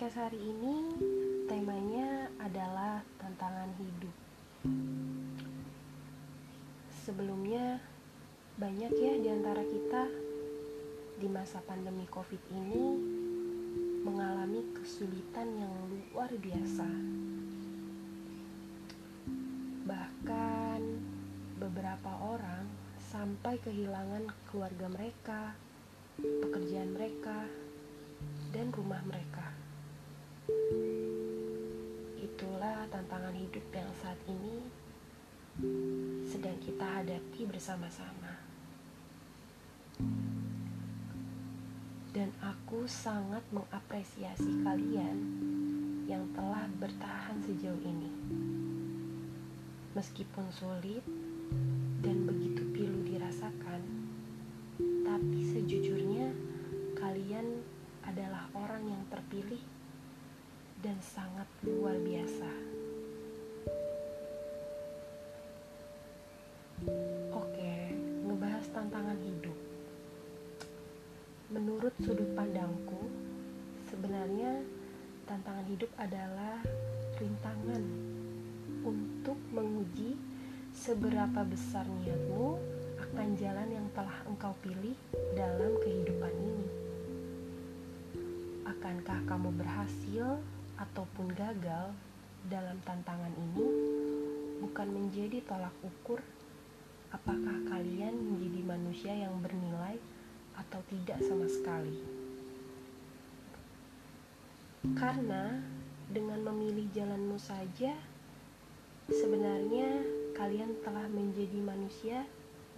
podcast hari ini temanya adalah tantangan hidup. Sebelumnya, banyak ya di antara kita di masa pandemi COVID ini mengalami kesulitan yang luar biasa. Bahkan beberapa orang sampai kehilangan keluarga mereka, pekerjaan mereka, dan rumah mereka. Tantangan hidup yang saat ini sedang kita hadapi bersama-sama. Dan aku sangat mengapresiasi kalian yang telah bertahan sejauh ini. Meskipun sulit dan begitu pilu dirasakan, tapi sejujurnya kalian adalah orang yang terpilih dan sangat luar biasa. Oke, ngebahas tantangan hidup. Menurut sudut pandangku, sebenarnya tantangan hidup adalah rintangan untuk menguji seberapa besar niatmu akan jalan yang telah engkau pilih dalam kehidupan ini. Akankah kamu berhasil ataupun gagal dalam tantangan ini bukan menjadi tolak ukur apakah kalian menjadi manusia yang bernilai atau tidak sama sekali. Karena dengan memilih jalanmu saja, sebenarnya kalian telah menjadi manusia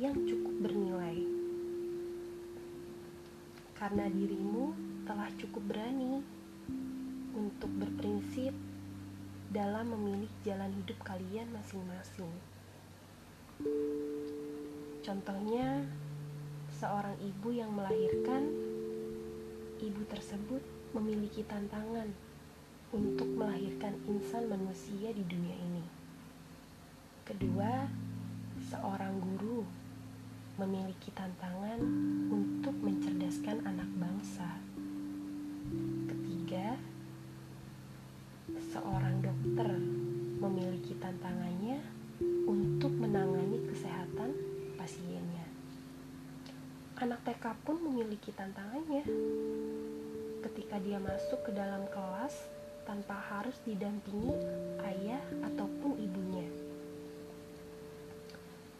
yang cukup bernilai. Karena dirimu telah cukup berani untuk berprinsip dalam memilih jalan hidup kalian masing-masing. Contohnya, seorang ibu yang melahirkan, ibu tersebut memiliki tantangan untuk melahirkan insan manusia di dunia ini. Kedua, seorang guru memiliki tantangan untuk mencerdaskan anak bangsa. Ketiga, seorang dokter memiliki tantangannya untuk menangani kesehatan pasiennya. Anak TK pun memiliki tantangannya ketika dia masuk ke dalam kelas tanpa harus didampingi ayah ataupun ibunya.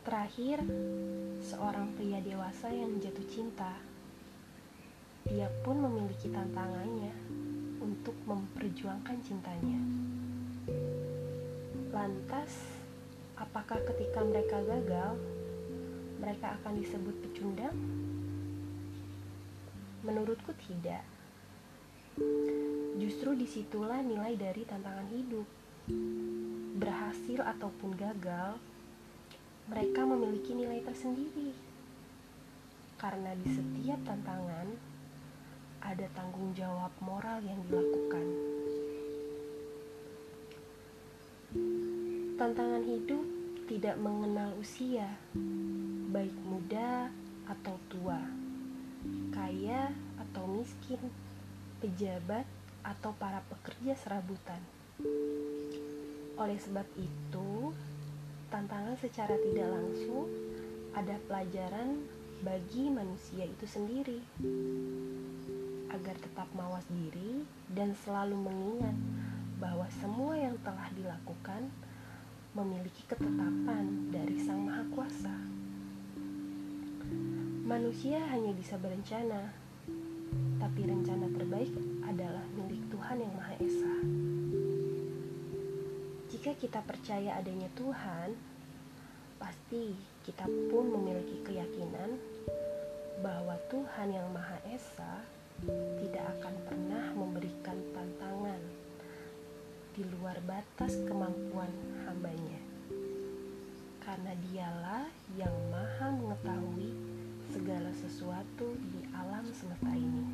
Terakhir, seorang pria dewasa yang jatuh cinta. Dia pun memiliki tantangannya untuk memperjuangkan cintanya. Lantas, apakah ketika mereka gagal, mereka akan disebut pecundang? Menurutku tidak. Justru di situlah nilai dari tantangan hidup. Berhasil ataupun gagal, mereka memiliki nilai tersendiri. Karena di setiap tantangan ada tanggung jawab moral yang dilakukan. Tantangan hidup tidak mengenal usia, baik muda atau tua, kaya atau miskin, pejabat atau para pekerja serabutan. Oleh sebab itu, tantangan secara tidak langsung ada pelajaran bagi manusia itu sendiri agar tetap mawas diri dan selalu mengingat bahwa semua yang telah dilakukan memiliki ketetapan dari Sang Maha Kuasa. Manusia hanya bisa berencana, tapi rencana terbaik adalah milik Tuhan yang Maha Esa. Jika kita percaya adanya Tuhan, pasti kita pun memiliki keyakinan bahwa Tuhan yang Maha Esa tidak akan pernah memberikan luar batas kemampuan hambanya. Karena dialah yang maha mengetahui segala sesuatu di alam semesta ini.